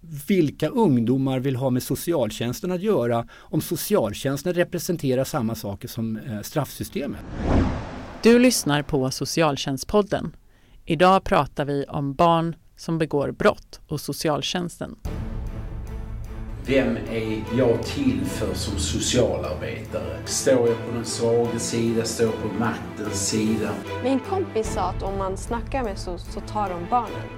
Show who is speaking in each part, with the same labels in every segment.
Speaker 1: vilka ungdomar vill ha med socialtjänsten att göra om socialtjänsten representerar samma saker som eh, straffsystemet.
Speaker 2: Du lyssnar på Socialtjänstpodden. Idag pratar vi om barn som begår brott och socialtjänsten.
Speaker 3: Vem är jag till för som socialarbetare? Står jag på den svaga sida? Står jag på maktens sida?
Speaker 4: Min kompis sa att om man snackar med så, så tar de barnen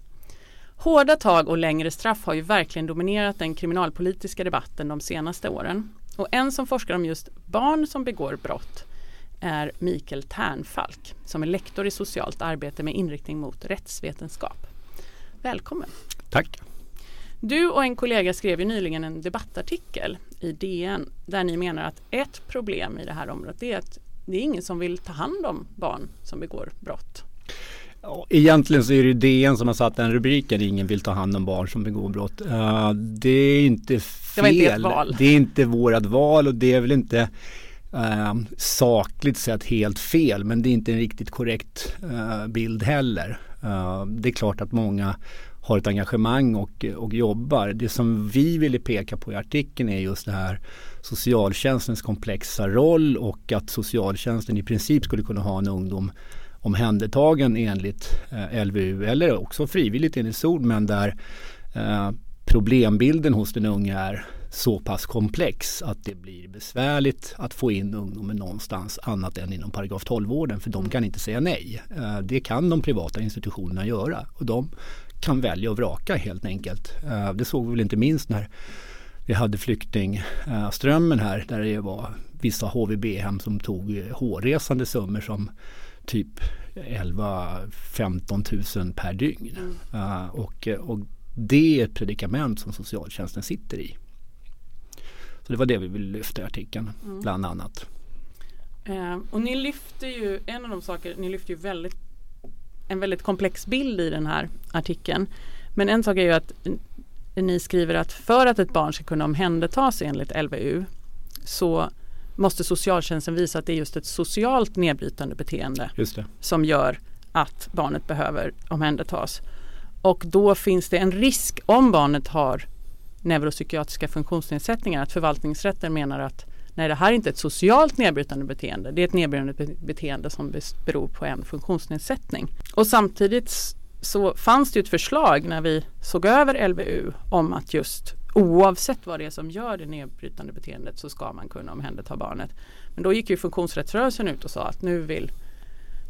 Speaker 2: Hårda tag och längre straff har ju verkligen dominerat den kriminalpolitiska debatten de senaste åren. Och en som forskar om just barn som begår brott är Mikael Ternfalk som är lektor i socialt arbete med inriktning mot rättsvetenskap. Välkommen!
Speaker 1: Tack!
Speaker 2: Du och en kollega skrev ju nyligen en debattartikel i DN där ni menar att ett problem i det här området är att det är ingen som vill ta hand om barn som begår brott.
Speaker 1: Egentligen så är det DN som har satt den rubriken Ingen vill ta hand om barn som begår brott. Uh, det är inte fel. Det, inte val. det är inte vårat val och det är väl inte uh, sakligt sett helt fel men det är inte en riktigt korrekt uh, bild heller. det är klart att många har ett engagemang och, och jobbar. Det som vi ville peka på i artikeln är just det här socialtjänstens komplexa roll och att socialtjänsten i princip skulle kunna ha en ungdom omhändertagen enligt eh, LVU eller också frivilligt enligt SOD men där eh, problembilden hos den unga är så pass komplex att det blir besvärligt att få in ungdomen någonstans annat än inom paragraf 12-vården för de kan inte säga nej. Eh, det kan de privata institutionerna göra och de kan välja och vraka helt enkelt. Det såg vi väl inte minst när vi hade flyktingströmmen här där det var vissa HVB-hem som tog hårresande summor som typ 11-15 000 per dygn. Mm. Uh, och, och det är ett predikament som socialtjänsten sitter i. Så det var det vi ville lyfta i artikeln mm. bland annat.
Speaker 2: Uh, och ni lyfter ju, en av de saker, ni lyfter ju väldigt en väldigt komplex bild i den här artikeln. Men en sak är ju att ni skriver att för att ett barn ska kunna omhändertas enligt LVU så måste socialtjänsten visa att det är just ett socialt nedbrytande beteende som gör att barnet behöver omhändertas. Och då finns det en risk om barnet har neuropsykiatriska funktionsnedsättningar att förvaltningsrätten menar att nej det här är inte ett socialt nedbrytande beteende. Det är ett nedbrytande beteende som beror på en funktionsnedsättning. Och samtidigt så fanns det ett förslag när vi såg över LVU om att just oavsett vad det är som gör det nedbrytande beteendet så ska man kunna omhänderta barnet. Men då gick ju funktionsrättsrörelsen ut och sa att nu vill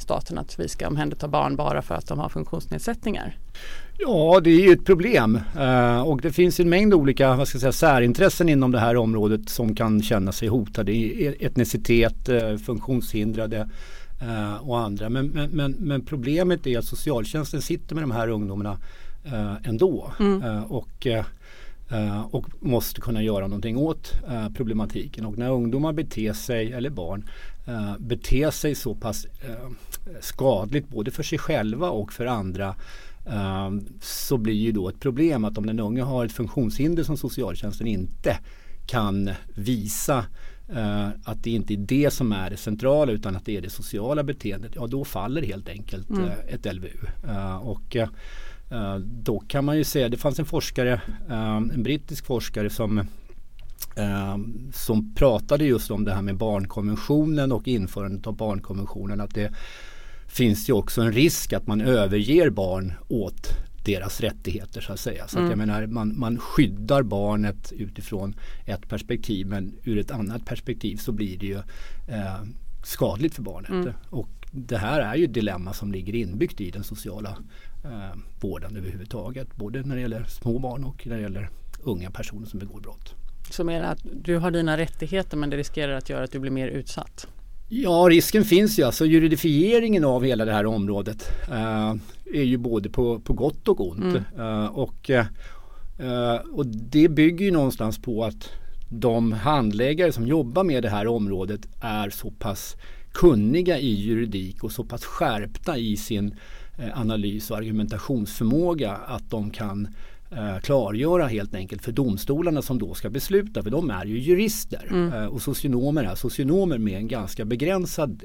Speaker 2: staten att vi ska omhänderta barn bara för att de har funktionsnedsättningar.
Speaker 1: Ja, det är ju ett problem uh, och det finns en mängd olika vad ska jag säga, särintressen inom det här området som kan känna sig hotade. Etnicitet, uh, funktionshindrade uh, och andra. Men, men, men, problemet är att socialtjänsten sitter med de här ungdomarna ändå. Mm. och och måste kunna göra någonting åt uh, problematiken. Och när ungdomar beter sig, eller barn, uh, beter sig så pass skadligt både för sig själva och för andra så blir ju då ett problem att om den unge har ett funktionshinder som socialtjänsten inte kan visa att det inte är det som är det centrala utan att det är det sociala beteendet, ja då faller helt enkelt mm. ett LVU. och Eh, då kan man ju säga, det fanns en forskare, eh, en brittisk forskare som eh, som pratade just om det här med barnkonventionen och införandet av barnkonventionen. Att det finns ju också en risk att man överger barn åt deras rättigheter så att säga. Så mm. att jag menar, man, man skyddar barnet utifrån ett perspektiv men ur ett annat perspektiv så blir det ju eh, skadligt för barnet. Mm. Och det här är ju ett dilemma som ligger inbyggt i den sociala eh, vården överhuvudtaget. Både när det gäller små barn och när det gäller unga personer som begår brott.
Speaker 2: Så menar att du har dina rättigheter men det riskerar att göra att du blir mer utsatt?
Speaker 1: Ja, risken finns ju. Alltså juridifieringen av hela det här området eh, är ju både på, på gott och ont. Mm. Eh, och, eh, och det bygger ju någonstans på att de handläggare som jobbar med det här området är så pass kunniga i juridik och så pass skärpta i sin analys och argumentationsförmåga att de kan eh, klargöra helt enkelt för domstolarna som då ska besluta, för de är ju jurister
Speaker 2: Mm.
Speaker 1: eh, och socionomer är socionomer med en ganska begränsad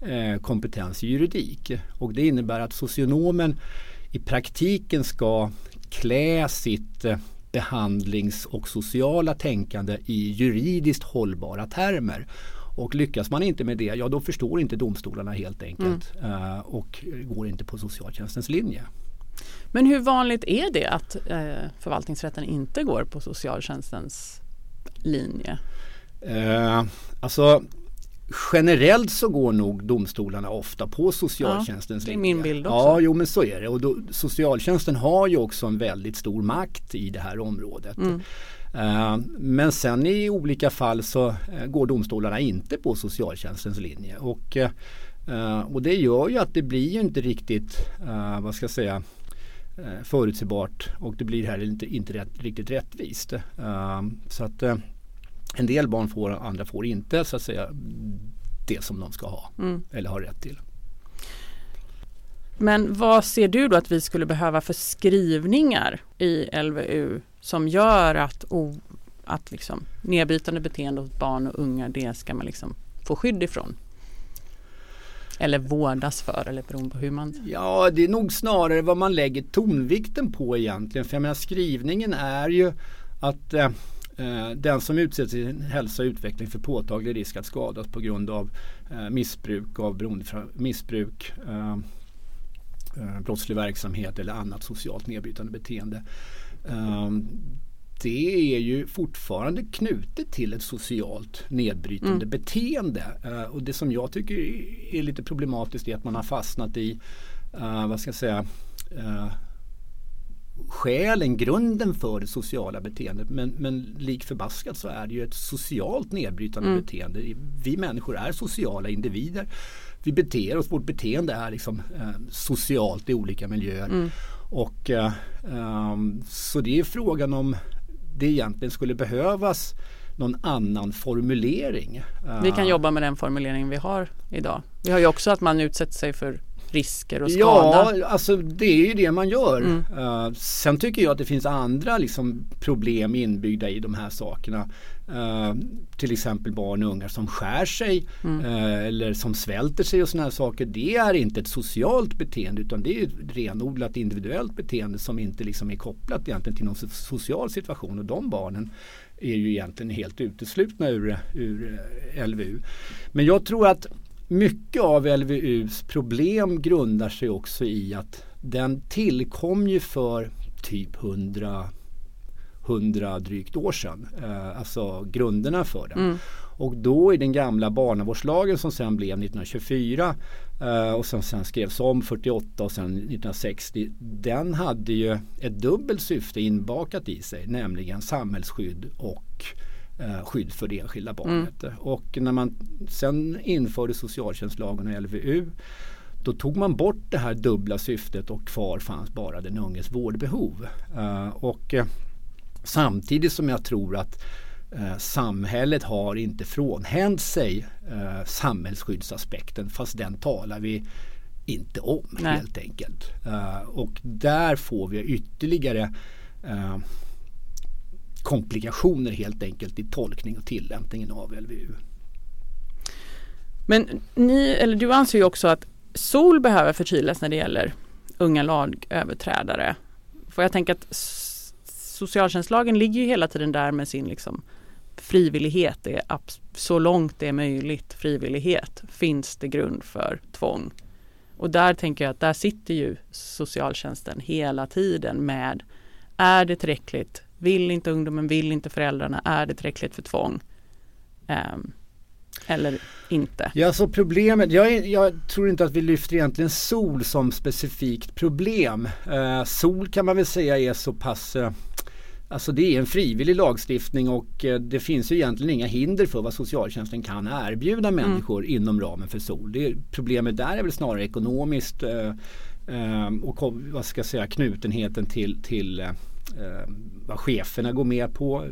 Speaker 1: eh, kompetens i juridik. Och det innebär att socionomen i praktiken ska klä sitt eh, behandlings och sociala tänkande i juridiskt hållbara termer. Och lyckas man inte med det, ja då förstår inte domstolarna helt enkelt eh, och går inte på socialtjänstens linje.
Speaker 2: Men hur vanligt är det att eh, förvaltningsrätten inte går på socialtjänstens linje?
Speaker 1: Eh, alltså generellt så går nog domstolarna ofta på socialtjänstens
Speaker 2: Ja, det är
Speaker 1: linje.
Speaker 2: min bild också.
Speaker 1: Ja, jo men så är det. Och då, socialtjänsten har ju också en väldigt stor makt i det här området.
Speaker 2: Mm.
Speaker 1: Eh, men sen i olika fall så eh, går domstolarna inte på socialtjänstens linje. Och, eh, och det gör ju att det blir ju inte riktigt, vad ska jag säga, förutsägbart och det blir heller inte, inte rätt, riktigt rättvist. Så att en del barn får, andra får inte så att säga det som de ska ha
Speaker 2: Mm.
Speaker 1: eller har rätt till.
Speaker 2: Men vad ser du då att vi skulle behöva för skrivningar i LVU som gör att, o, att liksom nedbrytande beteende hos barn och unga det ska man liksom få skydd ifrån? Eller vårdas för eller beroende på hur man...
Speaker 1: Ja, det är nog snarare vad man lägger tonvikten på egentligen. För jag menar skrivningen är ju att eh, eh den som utsätts i sin hälsa och utveckling för påtaglig risk att skadas på grund av eh, missbruk av missbruk, eh, eh, brottslig verksamhet eller annat socialt nedbrytande beteende. Eh, det är ju fortfarande knutet till ett socialt nedbrytande
Speaker 2: Mm.
Speaker 1: beteende. Eh, och det som jag tycker är lite problematiskt är att man har fastnat i, eh, vad ska jag säga, uh, skälen, grunden för det sociala beteendet. Men, men lik förbaskat så är det ju ett socialt nedbrytande
Speaker 2: Mm.
Speaker 1: beteende. Vi människor är sociala individer. Vi beter oss, vårt beteende är liksom eh, socialt i olika miljöer.
Speaker 2: Mm.
Speaker 1: Och eh, ehm, Så det är frågan om det egentligen skulle behövas någon annan formulering.
Speaker 2: Vi kan
Speaker 1: Eh,
Speaker 2: jobba med den formuleringen vi har idag. Vi har ju också att man utsätter sig för risker och skada.
Speaker 1: Ja, alltså det är ju det man gör.
Speaker 2: Mm.
Speaker 1: Eh, sen tycker jag att det finns andra liksom, problem inbyggda i de här sakerna. Eh, till exempel barn och unga som skär sig
Speaker 2: Mm.
Speaker 1: eh, eller som svälter sig och sådana här saker. Det är inte ett socialt beteende utan det är ett renodlat individuellt beteende som inte liksom är kopplat egentligen till någon so- social situation. Och de barnen är ju egentligen helt uteslutna ur, ur LVU. Men jag tror att mycket av LVUs problem grundar sig också i att den tillkom ju för typ 100, 100 drygt år sedan. Eh, alltså grunderna för den.
Speaker 2: Mm.
Speaker 1: Och då i den gamla barnavårdslagen som sen blev 1924 eh, och som sen skrevs om 48 och sen 1960. Den hade ju ett dubbelt syfte inbakat i sig, nämligen samhällsskydd och skydd för det enskilda barnet. Och när man sen införde socialtjänstlagen och LVU då tog man bort det här dubbla syftet och kvar fanns bara den unges vårdbehov. Eh, och eh, samtidigt som jag tror att eh, samhället har inte frånhänt sig eh, samhällsskyddsaspekten fast den talar vi inte om
Speaker 2: Nej.
Speaker 1: helt enkelt. Eh, och där får vi ytterligare eh, komplikationer helt enkelt i tolkning och tillämpningen av LVU.
Speaker 2: Men ni, eller du anser ju också att SOL behöver förtydligas när det gäller unga lagöverträdare. För jag tänker att socialtjänstlagen ligger ju hela tiden där med sin liksom frivillighet. Det är så långt det är möjligt frivillighet finns det grund för tvång. Och där tänker jag att där sitter ju socialtjänsten hela tiden med är det tillräckligt? Vill inte ungdomen, vill inte föräldrarna, är det tillräckligt för tvång? Ehm, eller inte?
Speaker 1: Ja, så problemet, jag, är- jag tror inte att vi lyfter egentligen sol som specifikt problem. Eh, sol kan man väl säga är så pass eh, Alltså det är en frivillig lagstiftning och eh, det finns ju egentligen inga hinder för vad socialtjänsten kan erbjuda människor inom ramen för SOL. Det, problemet där är väl snarare ekonomiskt eh, eh, och vad ska jag säga, knutenheten till, till eh, vad cheferna går med på.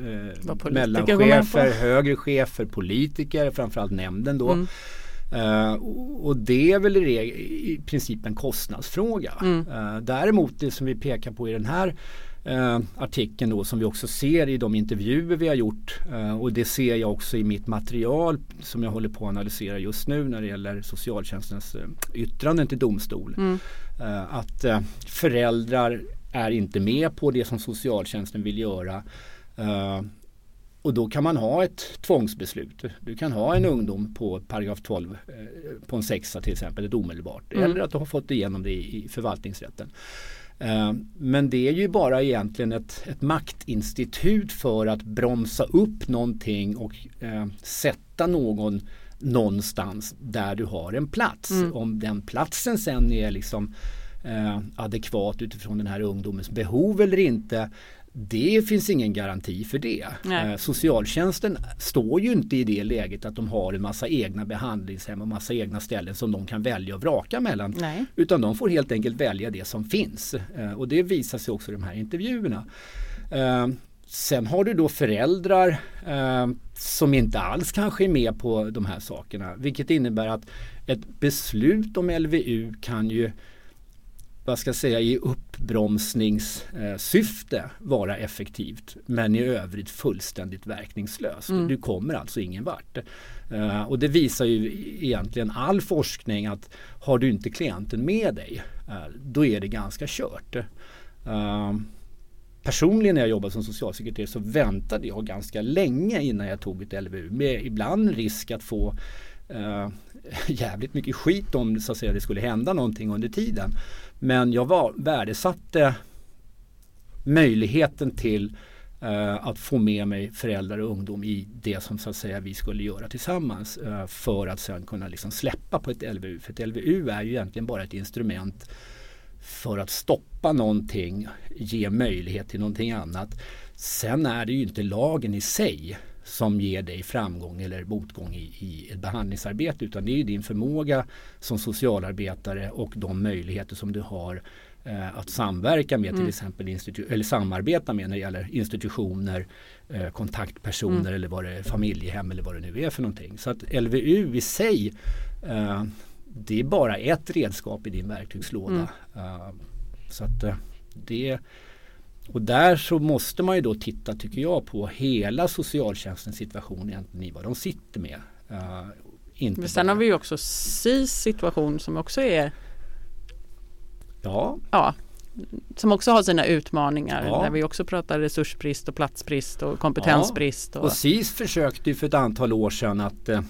Speaker 2: Vad
Speaker 1: mellanchefer, högre chefer, politiker, framförallt nämnden då. Mm. Uh, och det är väl i, i princip en kostnadsfråga. Mm. Uh, däremot det som vi pekar på i den här uh, artikeln då som vi också ser i de intervjuer vi har gjort och det ser jag också i mitt material som jag håller på att analysera just nu när det gäller socialtjänstens yttranden till domstol. Mm. att föräldrar är inte med på det som socialtjänsten vill göra. Och då kan man ha ett tvångsbeslut. Du kan ha en ungdom på paragraf 12 eh, på en sexa till exempel, ett omedelbart. Mm. Eller att du har fått igenom det i, förvaltningsrätten. Eh, men det är ju bara egentligen ett, ett maktinstitut för att bromsa upp någonting och eh, sätta någon någonstans där du har en plats. Mm. Om den platsen sen är liksom eh, adekvat utifrån den här ungdomens behov eller inte det finns ingen garanti för det. Eh, socialtjänsten står ju inte i det läget att de har en massa egna behandlingshem och massa egna ställen som de kan välja och vraka mellan. Nej. Utan de får helt enkelt välja det som finns. Eh, och det visar sig också i de här intervjuerna. Eh, sen har du då föräldrar eh, som inte alls kanske är med på de här sakerna. Vilket innebär att ett beslut om LVU kan ju vad ska jag säga, i uppbromsningssyfte vara effektivt men i övrigt fullständigt verkningslöst. Mm. Du kommer alltså ingen vart. Uh, och det visar ju egentligen all forskning att har du inte klienten med dig uh, då är det ganska kört. Uh, personligen när jag jobbade som socialsekreterare så väntade jag ganska länge innan jag tog ett LVU med ibland risk att få eh, jävligt mycket skit om så att säga, det skulle hända någonting under tiden. Men jag var, värdesatte möjligheten till eh, att få med mig föräldrar och ungdom i det som så att säga vi skulle göra tillsammans eh, för att sen kunna liksom släppa på ett LVU. För ett LVU är ju egentligen bara ett instrument för att stoppa någonting, ge möjlighet till någonting annat. Sen är det ju inte lagen i sig som ger dig framgång eller motgång i, i ett behandlingsarbete utan det är din förmåga som socialarbetare och de möjligheter som du har eh, att samverka med mm. till exempel institu- eller samarbeta med när det gäller institutioner, eh, kontaktpersoner mm. eller vad det är, familjehem eller vad det nu är för någonting. Så att LVU i sig eh, det är bara ett redskap i din verktygslåda. Mm. Uh, så att uh, det och där så måste man ju då titta tycker jag på hela socialtjänstens situation egentligen i vad de sitter med. Uh,
Speaker 2: inte Men sen bara. har vi ju också SIS situation som också är
Speaker 1: Ja.
Speaker 2: ja som också har sina utmaningar ja. där vi också pratar resursbrist och platsbrist och kompetensbrist.
Speaker 1: Ja. Och, och SIS försökte ju för ett antal år sedan att, eh,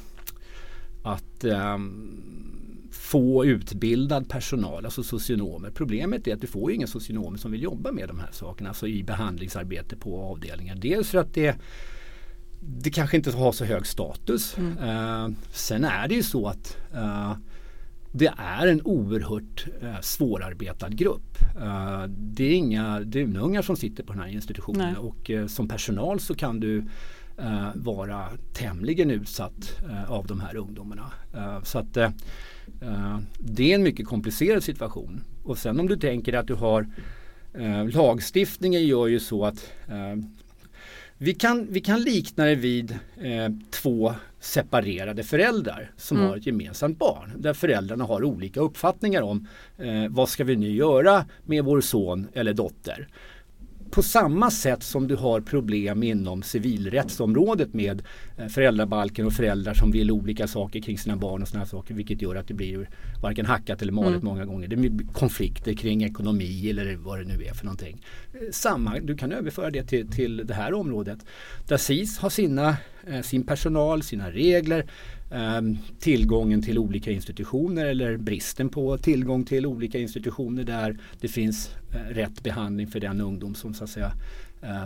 Speaker 1: att um, få utbildad personal, alltså socionomer. Problemet är att du får ingen socionomer som vill jobba med de här sakerna, alltså i behandlingsarbete på avdelningar. Dels för att det det kanske inte har så hög status. Mm. Uh, sen är det ju så att uh, det är en oerhört uh, svårarbetad grupp. Uh, det är inga dunungar som sitter på den här institutionen Nej. och som personal så kan du vara tämligen utsatt av de här ungdomarna. så att det är en mycket komplicerad situation. Och sen om du tänker att du har eh, lagstiftningen gör ju så att eh, vi kan, vi kan likna det vid eh, två separerade föräldrar som mm. har ett gemensamt barn. Där föräldrarna har olika uppfattningar om eh, vad ska vi nu göra med vår son eller dotter på samma sätt som du har problem inom civilrättsområdet med eh, föräldrabalken och föräldrar som vill olika saker kring sina barn och sådana saker vilket gör att det blir varken hackat eller malet mm. många gånger. Det blir konflikter kring ekonomi eller vad det nu är för någonting. Eh, samma, du kan överföra det till, till det här området. Där SIS har sina, eh, sin personal, sina regler, Ehm, tillgången till olika institutioner eller bristen på tillgång till olika institutioner där det finns eh, rätt behandling för den ungdom som så att säga eh,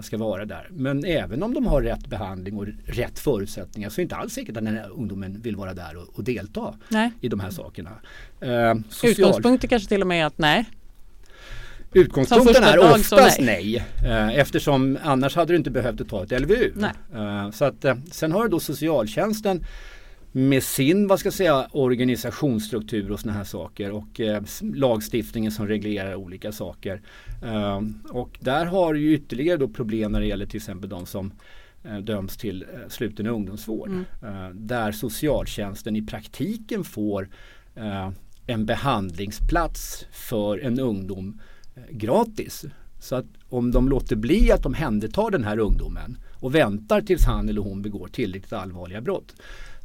Speaker 1: ska vara där. Men även om de har rätt behandling och rätt förutsättningar så är det inte alls säkert att den här ungdomen vill vara där och, och delta nej. i de här sakerna.
Speaker 2: Eh, social... Utgångspunkten kanske till och med är att nej,
Speaker 1: Utgångspunkten är oftast nej. nej. Eh, eftersom annars hade du inte behövt ta ett LVU. Uh, så att, sen har du då socialtjänsten med sin vad ska jag säga, organisationsstruktur och sådana här saker och eh, lagstiftningen som reglerar olika saker. Eh, och där har ju ytterligare då problem när det gäller till exempel de som eh, döms till eh, sluten ungdomsvård.
Speaker 2: Mm.
Speaker 1: Eh, där socialtjänsten i praktiken får eh, en behandlingsplats för en ungdom eh, gratis. Så att om de låter bli att omhänderta den här ungdomen och väntar tills han eller hon begår tillräckligt allvarliga brott.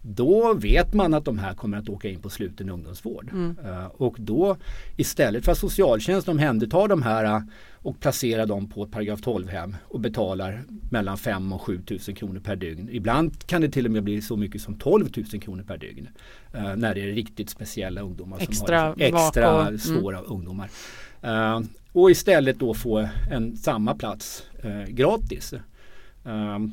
Speaker 1: Då vet man att de här kommer att åka in på sluten ungdomsvård.
Speaker 2: Mm.
Speaker 1: Eh, och då istället för att socialtjänsten omhändertar de här eh, och placerar dem på ett paragraf 12-hem och betalar mellan 5 och 7 tusen kronor per dygn. Ibland kan det till och med bli så mycket som 12 tusen kronor per dygn. eh, när det är riktigt speciella ungdomar.
Speaker 2: Extra
Speaker 1: som har extra
Speaker 2: vak och- mm.
Speaker 1: svåra ungdomar. Eh, och istället då få en samma plats gratis. Um,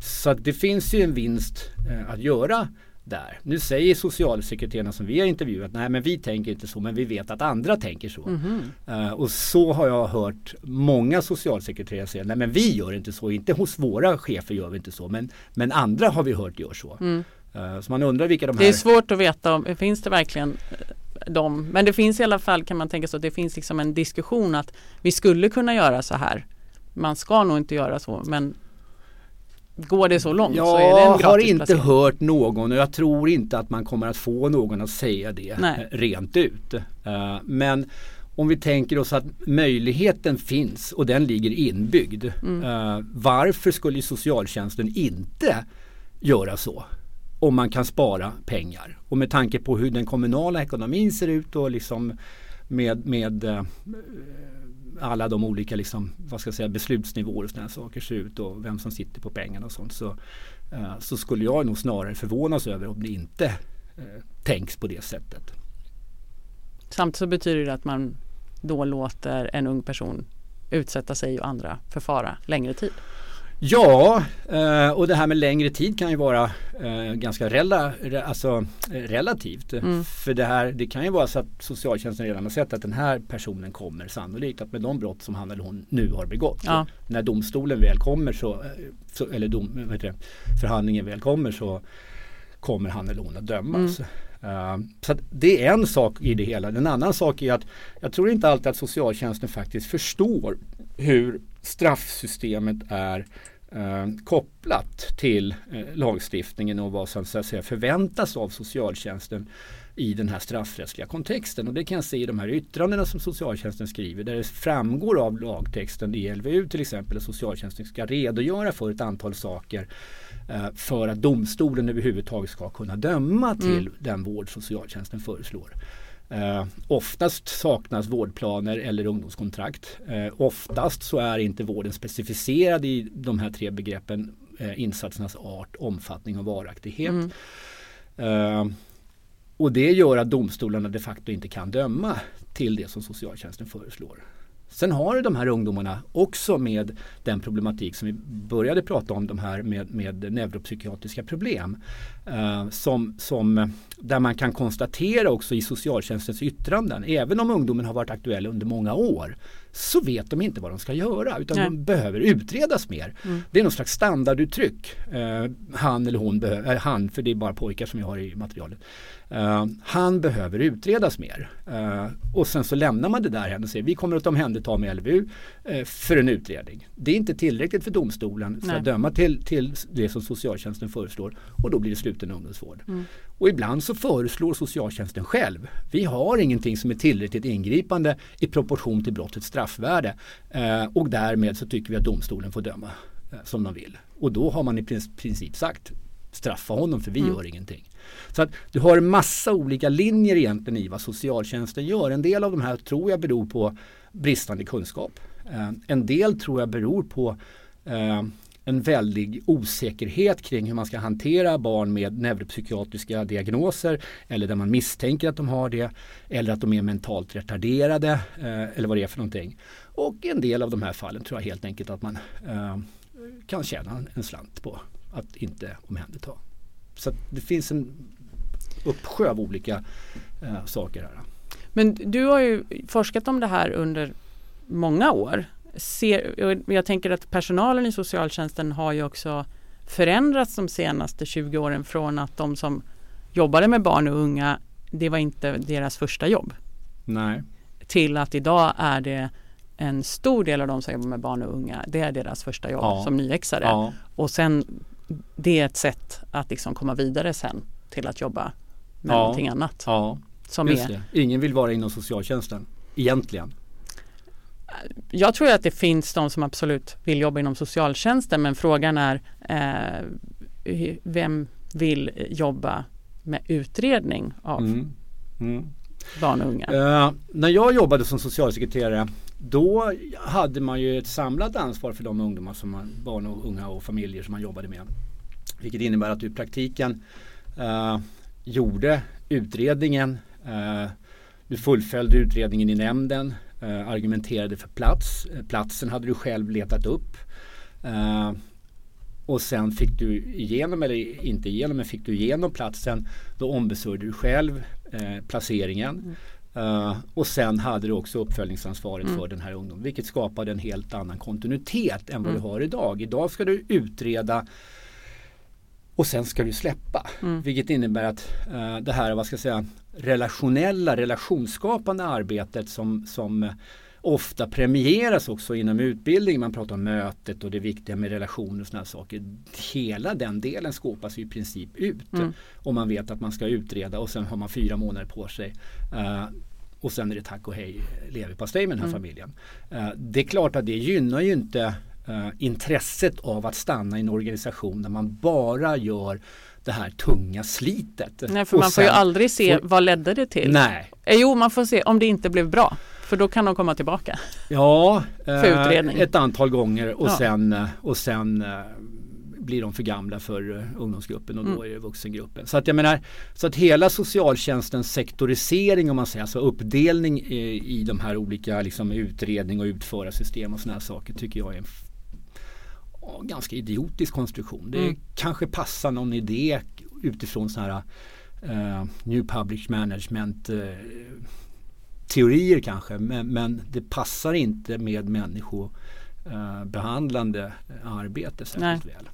Speaker 1: så det finns ju en vinst eh, att göra där. Nu säger socialsekreterarna som vi har intervjuat, nej men vi tänker inte så men vi vet att andra tänker så.
Speaker 2: Mhm.
Speaker 1: Eh, och så har jag hört många socialsekreterare säga, nej men vi gör inte så, inte hos våra chefer gör vi inte så men, men andra har vi hört gör så.
Speaker 2: Mm.
Speaker 1: Eh, så man undrar vilka de
Speaker 2: Det
Speaker 1: här
Speaker 2: är svårt att veta om, finns det verkligen eh, dem? Men det finns i alla fall kan man tänka att det finns liksom en diskussion att vi skulle kunna göra så här. Man ska nog inte göra så men går det så långt så är det en
Speaker 1: Jag har inte
Speaker 2: placering.
Speaker 1: hört någon och jag tror inte att man kommer att få någon att säga det
Speaker 2: Nej.
Speaker 1: eh, rent ut. Eh, Men om vi tänker oss att möjligheten finns och den ligger inbyggd.
Speaker 2: Mm.
Speaker 1: eh, Varför skulle socialtjänsten inte göra så? Om man kan spara pengar. Och med tanke på hur den kommunala ekonomin ser ut och liksom med, med alla de olika liksom, vad ska jag säga, beslutsnivåer och sådana saker ser ut och vem som sitter på pengarna och sånt så, eh, så skulle jag nog snarare förvånas över om det inte eh, tänks på det sättet.
Speaker 2: Samtidigt så betyder det att man då låter en ung person utsätta sig och andra för fara längre tid.
Speaker 1: Ja, eh, och det här med längre tid kan ju vara eh, ganska rela, re, alltså, relativt.
Speaker 2: Mm.
Speaker 1: För det här, det kan ju vara så att socialtjänsten redan har sett att den här personen kommer sannolikt att med de brott som han eller hon nu har begått.
Speaker 2: Ja.
Speaker 1: Så när domstolen väl kommer så, eh, så eller dom, det, förhandlingen väl kommer så kommer han eller hon att dömas. Eh, så att det är en sak i det hela. En annan sak är att jag tror inte alltid att socialtjänsten faktiskt förstår hur straffsystemet är eh, kopplat till eh, lagstiftningen och vad som så att säga, förväntas av socialtjänsten i den här straffrättsliga kontexten. Och det kan jag se i de här yttrandena som socialtjänsten skriver där det framgår av lagtexten i LVU till exempel att socialtjänsten ska redogöra för ett antal saker eh, för att domstolen överhuvudtaget ska kunna döma till den vård socialtjänsten föreslår. Eh, oftast saknas vårdplaner eller ungdomskontrakt. Eh, oftast så är inte vården specificerad i de här tre begreppen eh, insatsernas art, omfattning och varaktighet.
Speaker 2: Mm.
Speaker 1: Eh, och det gör att domstolarna de facto inte kan döma till det som socialtjänsten föreslår. Sen har de här ungdomarna också med den problematik som vi började prata om, de här med, med neuropsykiatriska problem. Eh, som, som, där man kan konstatera också i socialtjänstens yttranden, även om ungdomen har varit aktuell under många år, så vet de inte vad de ska göra utan
Speaker 2: Nej.
Speaker 1: de behöver utredas mer.
Speaker 2: Mm.
Speaker 1: Det är någon slags standarduttryck. Eh, han eller hon behöver, äh, han för det är bara pojkar som jag har i materialet. Eh, han behöver utredas mer. Eh, och sen så lämnar man det där hen och säger vi kommer att omhänderta med LVU eh, för en utredning. Det är inte tillräckligt för domstolen för
Speaker 2: Nej.
Speaker 1: att döma till, till det som socialtjänsten föreslår och då blir det sluten ungdomsvård.
Speaker 2: Mm.
Speaker 1: Och ibland så föreslår socialtjänsten själv. Vi har ingenting som är tillräckligt ingripande i proportion till brottets straffvärde. Eh, och därmed så tycker vi att domstolen får döma eh, som de vill. Och då har man i prin- princip sagt straffa honom för vi
Speaker 2: Mm.
Speaker 1: gör ingenting. Så att du har en massa olika linjer egentligen i vad socialtjänsten gör. En del av de här tror jag beror på bristande kunskap. Eh, en del tror jag beror på eh, en väldig osäkerhet kring hur man ska hantera barn med neuropsykiatriska diagnoser eller där man misstänker att de har det eller att de är mentalt retarderade eh, eller vad det är för någonting. Och en del av de här fallen tror jag helt enkelt att man eh, kan tjäna en slant på att inte omhänderta. Så att det finns en uppsjö av olika eh, saker här.
Speaker 2: Men du har ju forskat om det här under många år. Ser, och jag tänker att personalen i socialtjänsten har ju också förändrats de senaste 20 åren från att de som jobbade med barn och unga, det var inte deras första jobb.
Speaker 1: Nej.
Speaker 2: Till att idag är det en stor del av de som jobbar med barn och unga, det är deras första jobb
Speaker 1: Ja.
Speaker 2: som nyexare.
Speaker 1: Ja.
Speaker 2: Och sen det är ett sätt att liksom komma vidare sen till att jobba med
Speaker 1: Ja.
Speaker 2: någonting annat.
Speaker 1: Ja,
Speaker 2: Som
Speaker 1: just
Speaker 2: är,
Speaker 1: det. Ingen vill vara inom socialtjänsten. Egentligen.
Speaker 2: Jag tror att det finns de som absolut vill jobba inom socialtjänsten men frågan är eh, vem vill jobba med utredning av
Speaker 1: Mm. Mm.
Speaker 2: barn och unga?
Speaker 1: Eh, när jag jobbade som socialsekreterare då hade man ju ett samlat ansvar för de ungdomar som man, barn och unga och familjer som man jobbade med. Vilket innebär att du i praktiken eh, gjorde utredningen, eh, du fullföljde utredningen i nämnden, eh, argumenterade för plats. Eh, Platsen hade du själv letat upp. Eh, och sen fick du igenom, eller inte igenom, men fick du igenom platsen då ombesörjde du själv eh, placeringen. Eh, och sen hade du också uppföljningsansvaret
Speaker 2: Mm.
Speaker 1: för den här ungdomen vilket skapade en helt annan kontinuitet än vad
Speaker 2: Mm.
Speaker 1: du har idag. Idag ska du utreda och sen ska du släppa.
Speaker 2: Mm.
Speaker 1: Vilket innebär att eh, det här vad ska jag säga, relationella, relationsskapande arbetet som, som eh, ofta premieras också inom utbildning. Man pratar om mötet och det viktiga med relationer och sådana saker. Hela den delen skåpas ju i princip ut.
Speaker 2: Mm.
Speaker 1: Om man vet att man ska utreda och sen har man fyra månader på sig. Eh, och sen är det tack och hej leverpastej med den här
Speaker 2: Mm.
Speaker 1: familjen. Eh, det är klart att det gynnar ju inte eh, intresset av att stanna i en organisation där man bara gör det här tunga slitet.
Speaker 2: Nej, för
Speaker 1: Och
Speaker 2: man får ju aldrig se
Speaker 1: får-
Speaker 2: vad ledde det till.
Speaker 1: Nej,
Speaker 2: Eh, Jo, man får se om det inte blev bra. För då kan de komma tillbaka.
Speaker 1: ja,
Speaker 2: utredning.
Speaker 1: ett antal gånger och
Speaker 2: Ja.
Speaker 1: sen, eh, och sen eh, blir de för gamla för eh, ungdomsgruppen och då
Speaker 2: Mm.
Speaker 1: är det vuxengruppen. Så att jag menar, så att hela socialtjänstens sektorisering om man säger, alltså uppdelning i, i de här olika liksom, utredning och utförarsystem och sådana här saker tycker jag är en ganska idiotisk konstruktion. Det
Speaker 2: Mm.
Speaker 1: kanske passar någon idé utifrån sådana här eh, New Public Management eh, teorier kanske men, men det passar inte med människobehandlande eh, behandlande arbete särskilt väl.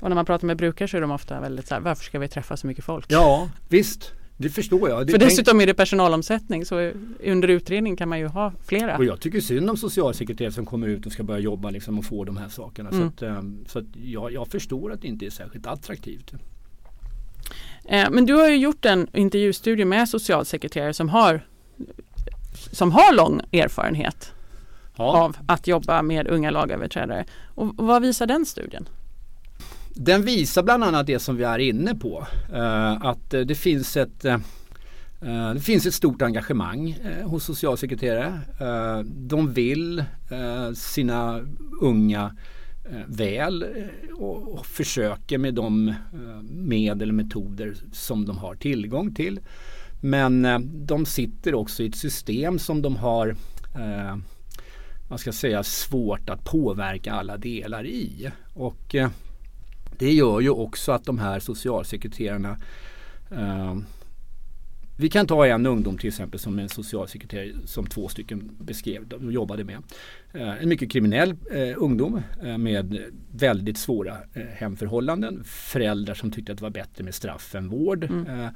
Speaker 2: Och när man pratar med brukare så är de ofta väldigt så här, varför ska vi träffa så mycket folk?
Speaker 1: Ja visst, det förstår jag. Det,
Speaker 2: För dessutom är det personalomsättning så under utredning kan man ju ha flera.
Speaker 1: Och jag tycker synd om socialsekreterare som kommer ut och ska börja jobba liksom och få de här sakerna.
Speaker 2: Mm.
Speaker 1: Så, att, eh, så att jag, jag förstår att det inte är särskilt attraktivt.
Speaker 2: Eh, Men du har ju gjort en intervjustudie med socialsekreterare som har som har lång erfarenhet
Speaker 1: Ja.
Speaker 2: av att jobba med unga lagöverträdare. Och vad visar den studien?
Speaker 1: Den visar bland annat det som vi är inne på. Eh, att eh, det finns ett eh, eh, det finns ett stort engagemang eh, hos socialsekreterare. Eh, de vill eh, sina unga eh, väl eh, och, och försöker med de eh, medel och metoder som de har tillgång till. Men eh, de sitter också i ett system som de har eh, ska säga, svårt att påverka alla delar i. Och eh, det gör ju också att de här socialsekreterarna eh, vi kan ta en ungdom till exempel som en socialsekreterare som två stycken beskrev och jobbade med. Eh, en mycket kriminell eh, ungdom eh, med väldigt svåra eh, hemförhållanden. Föräldrar som tyckte att det var bättre med straff än vård.
Speaker 2: Mm.
Speaker 1: Eh,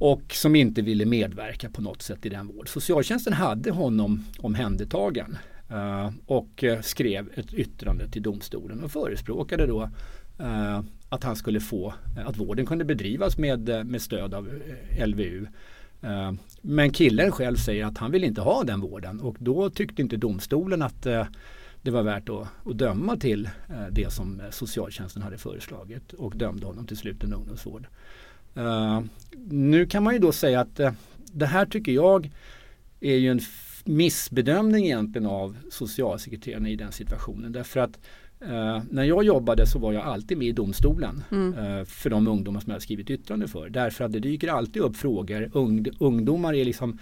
Speaker 1: och som inte ville medverka på något sätt i den vård. Socialtjänsten hade honom omhändertagen eh, och skrev ett yttrande till domstolen och förespråkade då Eh, att han skulle få, eh, att vården kunde bedrivas med, eh, med stöd av LVU. Eh, Men killen själv säger att han vill inte ha den vården och då tyckte inte domstolen att eh, det var värt att, att döma till eh, det som socialtjänsten hade föreslagit och dömde honom till sluten ungdomsvård. Eh, nu kan man ju då säga att eh, det här tycker jag är ju en missbedömning egentligen av socialsekreterarna i den situationen. Därför att eh, när jag jobbade så var jag alltid med i domstolen
Speaker 2: Mm.
Speaker 1: eh, för de ungdomar som jag skrivit yttrande för. Därför att det dyker alltid upp frågor. Ung, ungdomar är liksom,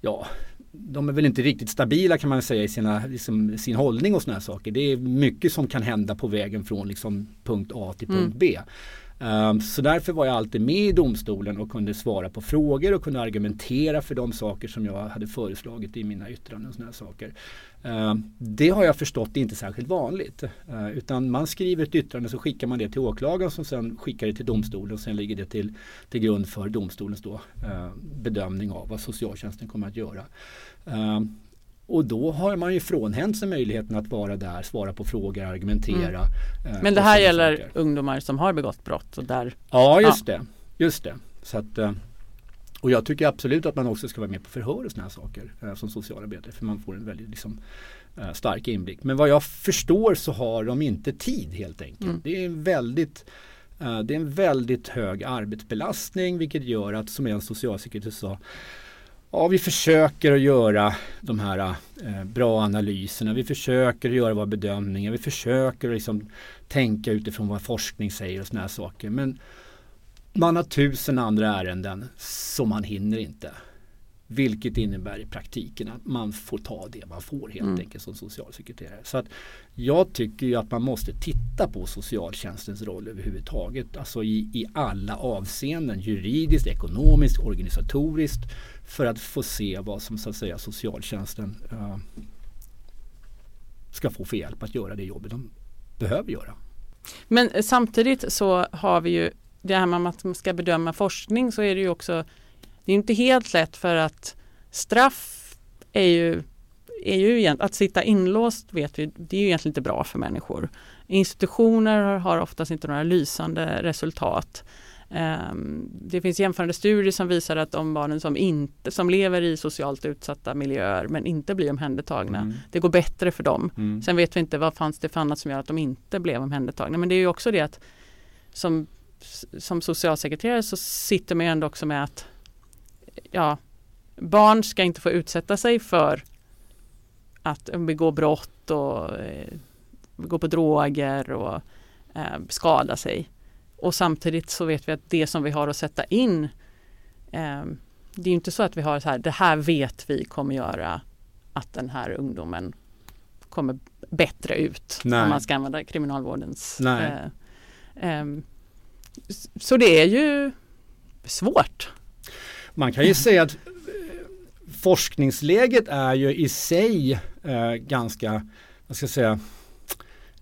Speaker 1: ja, de är väl inte riktigt stabila kan man säga i sina, liksom, sin hållning och sådana saker. Det är mycket som kan hända på vägen från liksom, punkt A till punkt
Speaker 2: Mm.
Speaker 1: B. Ehm, så därför var jag alltid med i domstolen och kunde svara på frågor och kunde argumentera för de saker som jag hade föreslagit i mina yttranden och sådana saker. Ehm, det har jag förstått är inte särskilt vanligt. Ehm, utan man skriver ett yttrande så skickar man det till åklagaren som sen skickar det till domstolen och sen ligger det till, till grund för domstolens då, bedömning av vad socialtjänsten kommer att göra. Och då har man ju frånhänt sig möjligheten att vara där, svara på frågor, argumentera.
Speaker 2: Mm. Men det här gäller saker. ungdomar som har begått brott? Och där...
Speaker 1: Ja, just ja. det. Just det. Så att, eh, och jag tycker absolut att man också ska vara med på förhör och sådana här saker eh, som socialarbetare för man får en väldigt liksom, eh, stark inblick. Men vad jag förstår så har de inte tid helt enkelt. Mm. Det är väldigt det är en väldigt hög arbetsbelastning vilket gör att som en socialsekreterare sa Ja, vi försöker att göra de här eh, bra analyserna. Vi försöker att göra våra bedömningar. Vi försöker att liksom tänka utifrån vad forskning säger och sådana här saker. Men man har tusen andra ärenden som man hinner inte. Vilket innebär i praktiken att man får ta det man får helt mm. enkelt som socialsekreterare. Så att jag tycker ju att man måste titta på socialtjänstens roll överhuvudtaget. Alltså i, i alla avseenden. Juridiskt, ekonomiskt, organisatoriskt. För att få se vad som så att säga socialtjänsten uh, ska få för hjälp att göra det jobbet de behöver göra.
Speaker 2: Men samtidigt så har vi ju det här med att man ska bedöma forskning så är det ju också det är inte helt lätt för att straff är ju, är ju att sitta inlåst vet vi, det är ju egentligen inte bra för människor. Institutioner har oftast inte några lysande resultat. Ehm, det finns jämförande studier som visar att de barnen som, inte, som lever i socialt utsatta miljöer men inte blir omhändertagna, mm. det går bättre för dem. Mm. Sen vet vi inte vad fanns det för annat som gör att de inte blev omhändertagna. Men det är ju också det att som, som socialsekreterare så sitter man ju ändå också med att ja, barn ska inte få utsätta sig för att begå brott och eh, gå på droger och eh, skada sig. Och samtidigt så vet vi att det som vi har att sätta in eh, det är inte så att vi har så här, det här vet vi kommer göra att den här ungdomen kommer bättre ut. Nej. Om man ska använda kriminalvårdens eh, eh, Så det är ju svårt.
Speaker 1: Man kan ju säga att eh, forskningsläget är ju i sig eh, ganska, vad ska jag säga,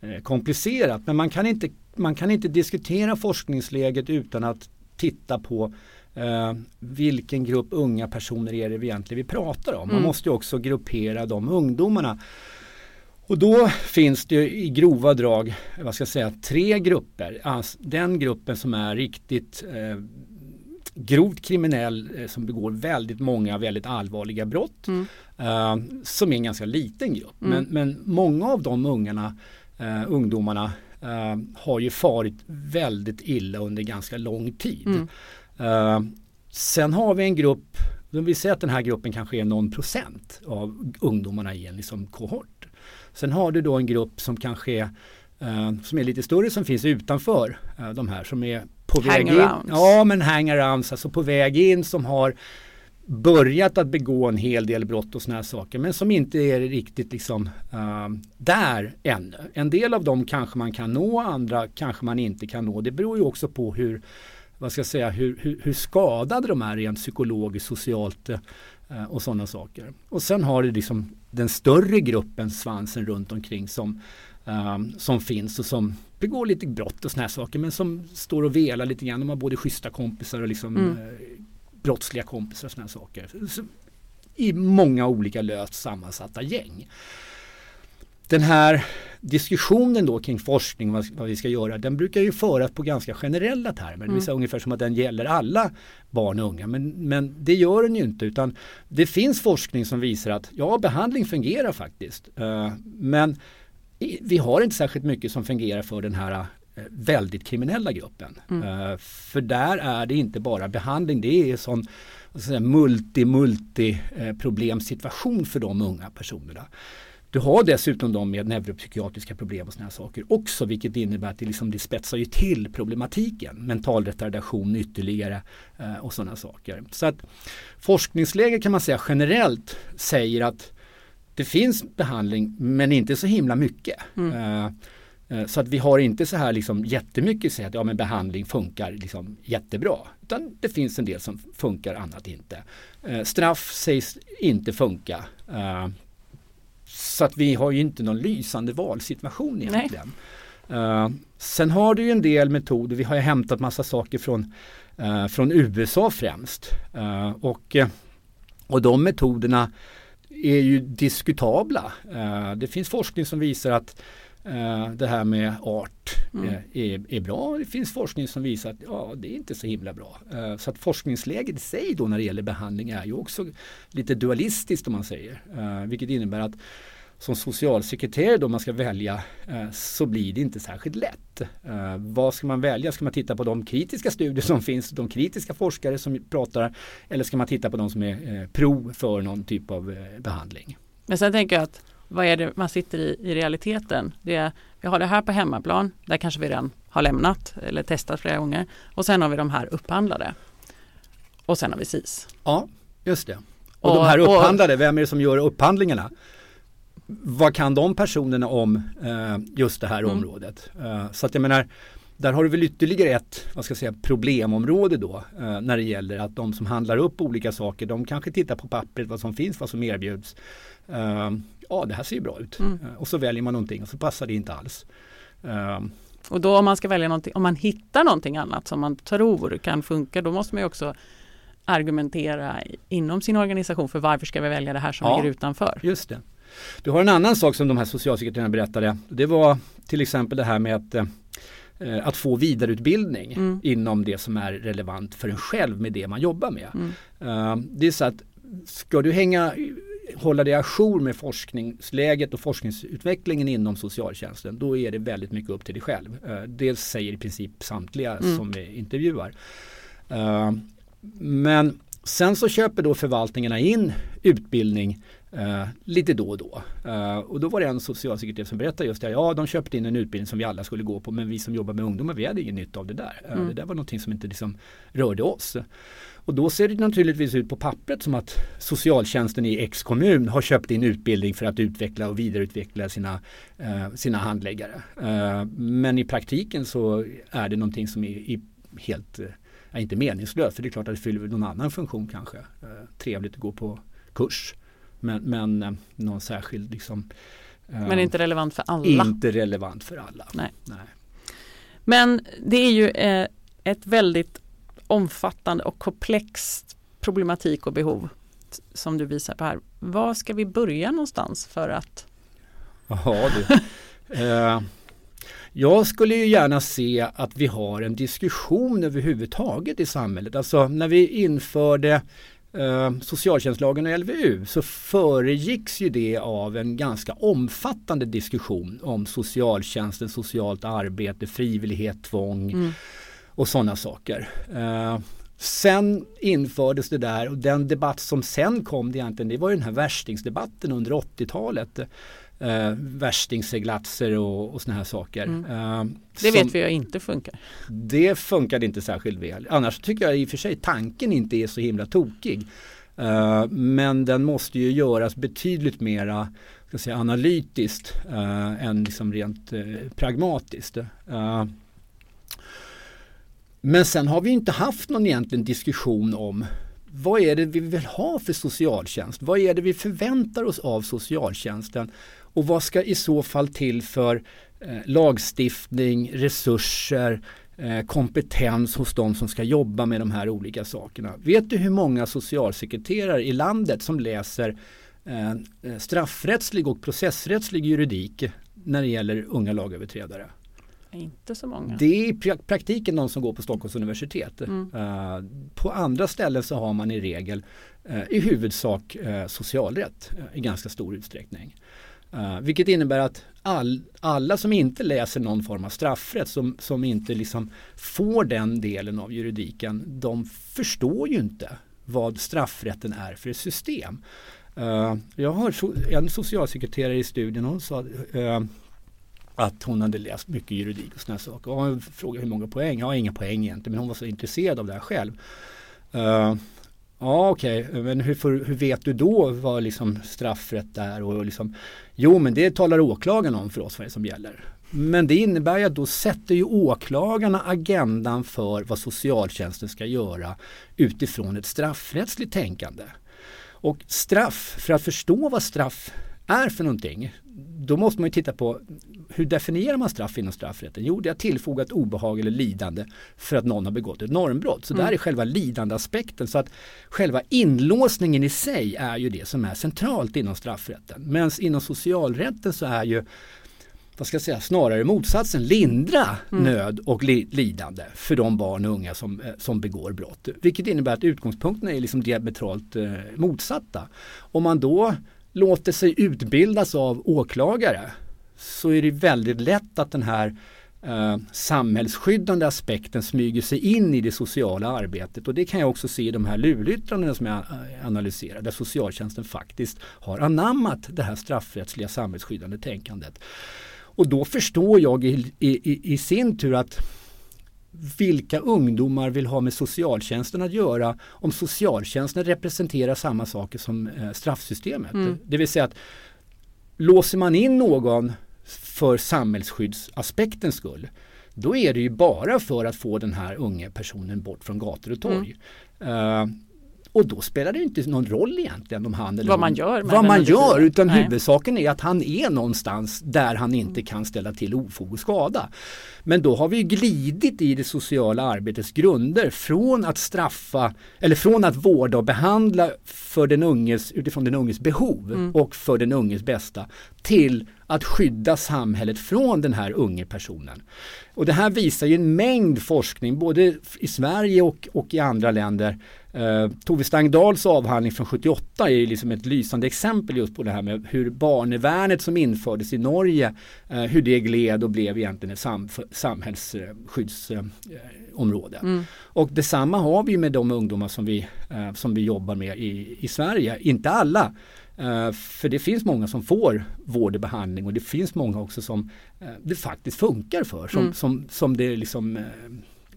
Speaker 1: eh, komplicerat. Men man kan, inte, man kan inte diskutera forskningsläget utan att titta på eh, vilken grupp unga personer är det vi egentligen vi pratar om. Man mm. måste ju också gruppera de ungdomarna. Och då finns det i grova drag, vad ska jag säga, tre grupper. Alltså den gruppen som är riktigt grovt kriminell eh, som begår väldigt många väldigt allvarliga brott. Mm. Uh, som är en ganska liten grupp. Mm. Men, men många av de ungarna, uh, ungdomarna uh, har ju farit väldigt illa under ganska lång tid. Mm. sen har vi en grupp, vi säger att den här gruppen kanske är någon procent av ungdomarna i en liksom kohort. Sen har du då en grupp som kanske är som är lite större som finns utanför de här som är på väg in. Ja men hangarounds, alltså på väg in som har börjat att begå en hel del brott och sådana här saker men som inte är riktigt liksom uh, där ännu. En del av dem kanske man kan nå, andra kanske man inte kan nå. Det beror ju också på hur, vad ska jag säga, hur, hur, hur skadade de är rent psykologiskt, socialt uh, och sådana saker. Och sen har det liksom den större gruppen svansen runt omkring som um, som finns och som begår lite brott och såna här saker men som står och velar lite grann. De har både schyssta kompisar och liksom mm. eh, brottsliga kompisar och såna här saker. Så, I många olika löst sammansatta gäng. Den här diskussionen då kring forskning, vad, vad vi ska göra, den brukar ju föras på ganska generella termer. Mm. Det ungefär som att den gäller alla barn och unga. Men, men det gör den ju inte utan det finns forskning som visar att ja, behandling fungerar faktiskt. Uh, men vi har inte särskilt mycket som fungerar för den här eh, väldigt kriminella gruppen. Mm. Uh, för där är det inte bara behandling, det är sån multi-multi uh, problemsituation för de unga personerna. Du har dessutom de med neuropsykiatriska problem och sådana saker också vilket innebär att det, liksom, det spetsar ju till problematiken. Mental retardation ytterligare och sådana saker. Så att forskningsläget kan man säga generellt säger att det finns behandling men inte så himla mycket. Mm. Uh, Eh, så att vi har inte så här liksom jättemycket så att ja, men behandling funkar liksom jättebra. Utan det finns en del som funkar, annat inte. Eh, straff sägs inte funka. Eh, så att vi har ju inte någon lysande valsituation egentligen. Uh, sen har du ju en del metoder, vi har ju hämtat massa saker från, från USA främst. Och, och de metoderna är ju diskutabla. det finns forskning som visar att det här med art mm. är, är bra. Det finns forskning som visar att ja, det är inte så himla bra. så att forskningsläget i sig då när det gäller behandling är ju också lite dualistiskt om man säger. vilket innebär att som socialsekreterare då man ska välja eh, så blir det inte särskilt lätt. Eh, vad ska man välja? Ska man titta på de kritiska studier som finns, de kritiska forskare som pratar eller ska man titta på de som är eh, pro för någon typ av behandling?
Speaker 2: Men sen tänker jag att vad är det man sitter i i realiteten? Det är, vi har det här på hemmaplan, där kanske vi redan har lämnat eller testat flera gånger och sen har vi de här upphandlade. Och sen har vi SIS.
Speaker 1: Ja, just det. Och, och de här upphandlade, vem är det som gör upphandlingarna? Vad kan de personerna om eh, just det här mm. området? Eh, så att jag menar, där har du väl ytterligare ett vad ska jag säga, problemområde då eh, när det gäller att de som handlar upp olika saker de kanske tittar på pappret vad som finns, vad som erbjuds. Eh, ja, det här ser ju bra ut. Mm. Eh, och så väljer man någonting och så passar det inte alls.
Speaker 2: Eh, och då om man ska välja någonting, om man hittar någonting annat som man tror kan funka, då måste man ju också argumentera inom sin organisation för varför ska vi välja det här som ja, ligger utanför.
Speaker 1: Just det. Du har en annan sak som de här socialsekreterarna berättade. Det var till exempel det här med att eh, att få vidareutbildning mm. inom det som är relevant för en själv med det man jobbar med. Mm. Uh, det är så att ska du hänga, hålla dig ajour med forskningsläget och forskningsutvecklingen inom socialtjänsten då är det väldigt mycket upp till dig själv. Uh, det säger i princip samtliga mm. som vi intervjuar. Men sen så köper då förvaltningarna in utbildning Uh, lite då och då. Uh, och då var det en socialsekreterare som berättade just det. Ja, de köpte in en utbildning som vi alla skulle gå på men vi som jobbar med ungdomar vi hade ingen nytta av det där. Uh, mm. Det där var någonting som inte liksom rörde oss. Och då ser det naturligtvis ut på pappret som att socialtjänsten i X kommun har köpt in utbildning för att utveckla och vidareutveckla sina, sina handläggare. men i praktiken så är det någonting som är, är helt, är inte meningslöst. För det är klart att det fyller någon annan funktion kanske. trevligt att gå på kurs. Men, men eh, någon särskild liksom
Speaker 2: Men inte relevant för alla?
Speaker 1: Inte relevant för alla.
Speaker 2: Nej. Nej. Men det är ju eh, ett väldigt omfattande och komplext problematik och behov som du visar på här. Var ska vi börja någonstans för att?
Speaker 1: Ja, du. eh, jag skulle ju gärna se att vi har en diskussion överhuvudtaget i samhället. Alltså när vi införde eh, socialtjänstlagen och LVU så föregicks ju det av en ganska omfattande diskussion om socialtjänsten, socialt arbete, frivillighet, tvång mm. och sådana saker. Eh, sen infördes det där och den debatt som sen kom det egentligen det var ju den här värstingsdebatten under 80-talet eh, värstingsseglatser och, och såna här saker. Mm.
Speaker 2: Eh, det vet vi ju inte funkar.
Speaker 1: Det funkade inte särskilt väl. Annars tycker jag i och för sig tanken inte är så himla tokig. Uh, men den måste ju göras betydligt mera ska säga, analytiskt uh, än liksom rent uh, pragmatiskt. men sen har vi inte haft någon egentlig diskussion om vad är det vi vill ha för socialtjänst? Vad är det vi förväntar oss av socialtjänsten? Och vad ska i så fall till för eh, lagstiftning, resurser, eh, kompetens hos de som ska jobba med de här olika sakerna. Vet du hur många socialsekreterare i landet som läser eh, straffrättslig och processrättslig juridik när det gäller unga lagöverträdare?
Speaker 2: Inte så många.
Speaker 1: Det är i praktiken de som går på Stockholms universitet. Mm. Uh, på andra ställen så har man i regel uh, i huvudsak uh, socialrätt i ganska stor utsträckning. Uh, vilket innebär att all, alla som inte läser någon form av straffrätt, som, som inte liksom får den delen av juridiken, de förstår ju inte vad straffrätten är för ett system. Uh, jag har so en socialsekreterare i studien, hon sa uh, att hon hade läst mycket juridik och sådana saker. Och hon frågade hur många poäng, jag har inga poäng egentligen, men hon var så intresserad av det här själv. Ja okej, okay. men hur, för, hur, vet du då vad liksom straffrätt är? Och liksom, jo men det talar åklagaren om för oss vad det som gäller. Men det innebär ju att då sätter ju åklagarna agendan för vad socialtjänsten ska göra utifrån ett straffrättsligt tänkande. Och straff, för att förstå vad straff är för någonting, då måste man ju titta på hur definierar man straff inom straffrätten? Jo, det är tillfogat obehag eller lidande för att någon har begått ett normbrott. Så mm. där är själva lidandeaspekten. Så att själva inlåsningen i sig är ju det som är centralt inom straffrätten. Men inom socialrätten så är ju vad ska jag säga, snarare motsatsen, lindra mm. nöd och li lidande för de barn och unga som, eh, som begår brott. Vilket innebär att utgångspunkterna är liksom diametralt eh, motsatta. Om man då låter sig utbildas av åklagare så är det väldigt lätt att den här eh, samhällsskyddande aspekten smyger sig in i det sociala arbetet och det kan jag också se i de här lulyttrandena som jag eh, analyserar där socialtjänsten faktiskt har anammat det här straffrättsliga samhällsskyddande tänkandet. Och då förstår jag i, i, i sin tur att vilka ungdomar vill ha med socialtjänsten att göra om socialtjänsten representerar samma saker som eh, straffsystemet. Mm. Det vill säga att låser man in någon för samhällsskyddsaspektens skull då är det ju bara för att få den här unga personen bort från gator och torg. Mm. Uh, och då spelar det inte någon roll egentligen om han eller
Speaker 2: vad man gör.
Speaker 1: Vad man gör utan Nej. huvudsaken är att han är någonstans där han inte kan ställa till ofog och skada. Men då har vi glidit i det sociala arbetets grunder från att straffa eller från att vårda och behandla för den unges, utifrån den unges behov mm. och för den unges bästa till att skydda samhället från den här unge personen. Och det här visar ju en mängd forskning både i Sverige och, och i andra länder Uh, Tove Stangdals avhandling från 78 är liksom ett lysande exempel just på det här med hur barnevärnet som infördes i Norge, uh, hur det gled och blev egentligen ett sam samhällsskyddsområde. Uh, mm. Och detsamma har vi med de ungdomar som vi, eh, som vi jobbar med i, i Sverige. Inte alla, för det finns många som får vård och behandling och det finns många också som det faktiskt funkar för, som, mm. som, som det liksom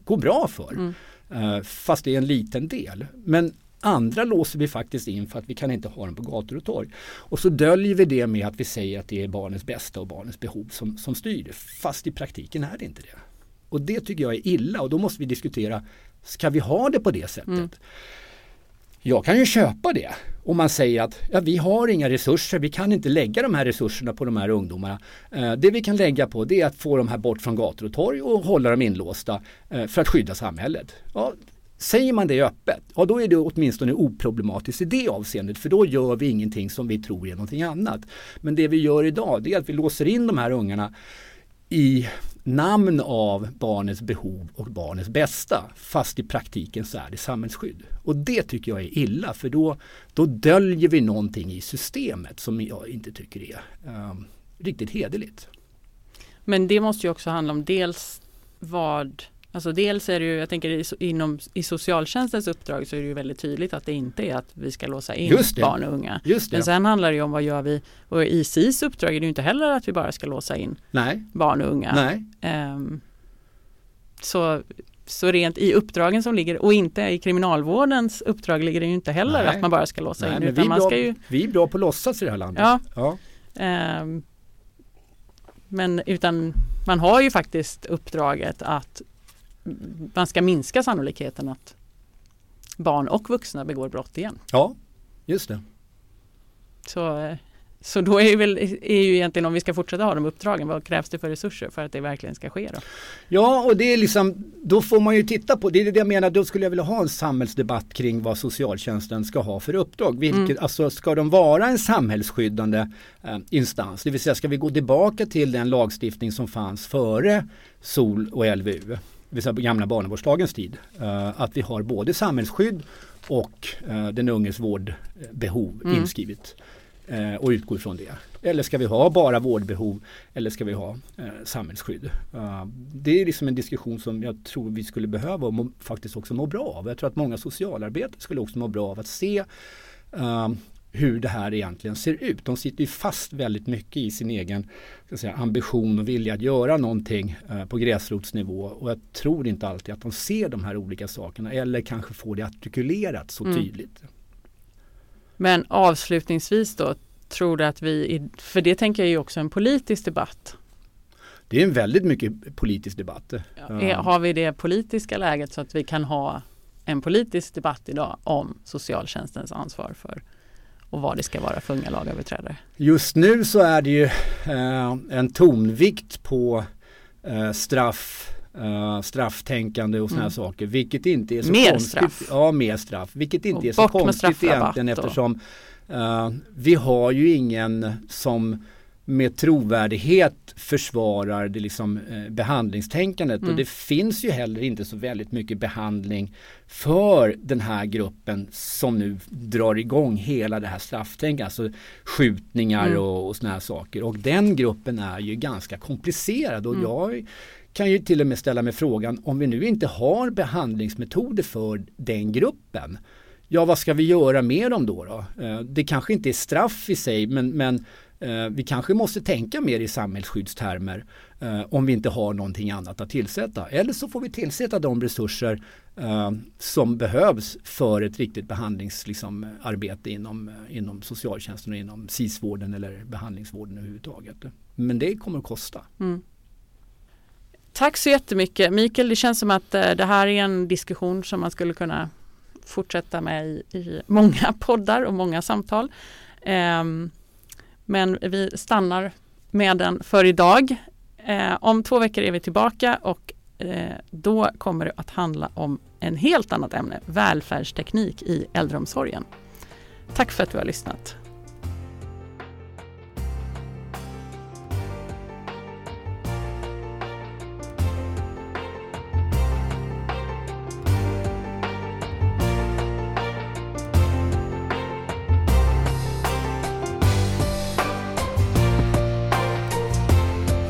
Speaker 1: går bra för. Mm. Eh, fast det är en liten del. Men andra låser vi faktiskt in för att vi kan inte ha dem på gator och torg. Och så döljer vi det med att vi säger att det är barnens bästa och barnens behov som, som styr det. Fast i praktiken är det inte det. Och det tycker jag är illa och då måste vi diskutera, ska vi ha det på det sättet? Mm. Jag kan ju köpa det om man säger att ja, vi har inga resurser, vi kan inte lägga de här resurserna på de här ungdomarna. Eh, det vi kan lägga på det är att få dem här bort från gator och torg och hålla dem inlåsta eh, för att skydda samhället. Ja, Säger man det öppet, ja då är det åtminstone oproblematiskt i det avseendet för då gör vi ingenting som vi tror är någonting annat. Men det vi gör idag det är att vi låser in de här ungarna i namn av barnets behov och barnets bästa. Fast i praktiken så är det samhällsskydd. Och det tycker jag är illa för då, då döljer vi någonting i systemet som jag inte tycker är um, riktigt hederligt.
Speaker 2: Men det måste ju också handla om dels vad Alltså dels är det ju, jag tänker inom, i socialtjänstens uppdrag så är det ju väldigt tydligt att det inte är att vi ska låsa in barn och unga. Men sen handlar det ju om vad gör vi, och i SIS uppdrag är det ju inte heller att vi bara ska låsa in
Speaker 1: Nej.
Speaker 2: barn och unga.
Speaker 1: Nej.
Speaker 2: Um, så, så rent i uppdragen som ligger och inte i kriminalvårdens uppdrag ligger det ju inte heller Nej. att man bara ska låsa Nej, in.
Speaker 1: Utan vi, man bra, ska ju... vi är bra på att låtsas i det här landet.
Speaker 2: Ja. ja. Um, men utan man har ju faktiskt uppdraget att man ska minska sannolikheten att barn och vuxna begår brott igen.
Speaker 1: Ja, just det.
Speaker 2: Så, så då är, väl, är ju egentligen om vi ska fortsätta ha de uppdragen, vad krävs det för resurser för att det verkligen ska ske? Då?
Speaker 1: Ja, och det är liksom, då får man ju titta på, det är det jag menar, då skulle jag vilja ha en samhällsdebatt kring vad socialtjänsten ska ha för uppdrag. Vilket, mm. Alltså ska de vara en samhällsskyddande eh, instans, det vill säga ska vi gå tillbaka till den lagstiftning som fanns före SOL och LVU? Det vill gamla barnavårdslagens tid, uh, att vi har både samhällsskydd och uh, den unges vårdbehov mm. inskrivet uh, och utgår från det. Eller ska vi ha bara vårdbehov eller ska vi ha samhällsskydd? det är liksom en diskussion som jag tror vi skulle behöva och må, faktiskt också må bra av. Jag tror att många socialarbetare skulle också må bra av att se hur det här egentligen ser ut. De sitter ju fast väldigt mycket i sin egen säga, ambition och vilja att göra någonting eh, på gräsrotsnivå och jag tror inte alltid att de ser de här olika sakerna eller kanske får det artikulerat så mm. tydligt.
Speaker 2: Men avslutningsvis då, tror du att vi, för det tänker jag är också en politisk debatt.
Speaker 1: det är en väldigt mycket politisk debatt.
Speaker 2: Ja. Är, har vi det politiska läget så att vi kan ha en politisk debatt idag om socialtjänstens ansvar för och vad det ska vara för unga lagöverträdare?
Speaker 1: Just nu så är det ju eh, en tonvikt på eh, straff Uh, strafftänkande och sådana mm. saker. Vilket inte är så
Speaker 2: mer
Speaker 1: konstigt.
Speaker 2: Straff.
Speaker 1: Ja, mer straff. Vilket inte och är så konstigt egentligen eftersom uh, vi har ju ingen som med trovärdighet försvarar det liksom, eh, behandlingstänkandet mm. och det finns ju heller inte så väldigt mycket behandling för den här gruppen som nu drar igång hela det här strafftänkandet, alltså skjutningar mm. och, och sådana här saker och den gruppen är ju ganska komplicerad och mm. jag kan ju till och med ställa mig frågan om vi nu inte har behandlingsmetoder för den gruppen Ja, vad ska vi göra med dem då? då? Eh, det kanske inte är straff i sig men, men Eh, vi kanske måste tänka mer i samhällsskyddstermer eh, om vi inte har någonting annat att tillsätta. Eller så får vi tillsätta de resurser eh, som behövs för ett riktigt behandlingsarbete liksom, inom, inom socialtjänsten och inom SIS-vården eller behandlingsvården överhuvudtaget. Men det kommer att kosta. Mm.
Speaker 2: Tack så jättemycket Mikael. Det känns som att det här är en diskussion som man skulle kunna fortsätta med i, i många poddar och många samtal. Um, men vi stannar med den för idag. Eh, om två veckor är vi tillbaka och eh, då kommer det att handla om en helt annat ämne, välfärdsteknik i äldreomsorgen. Tack för att du har lyssnat.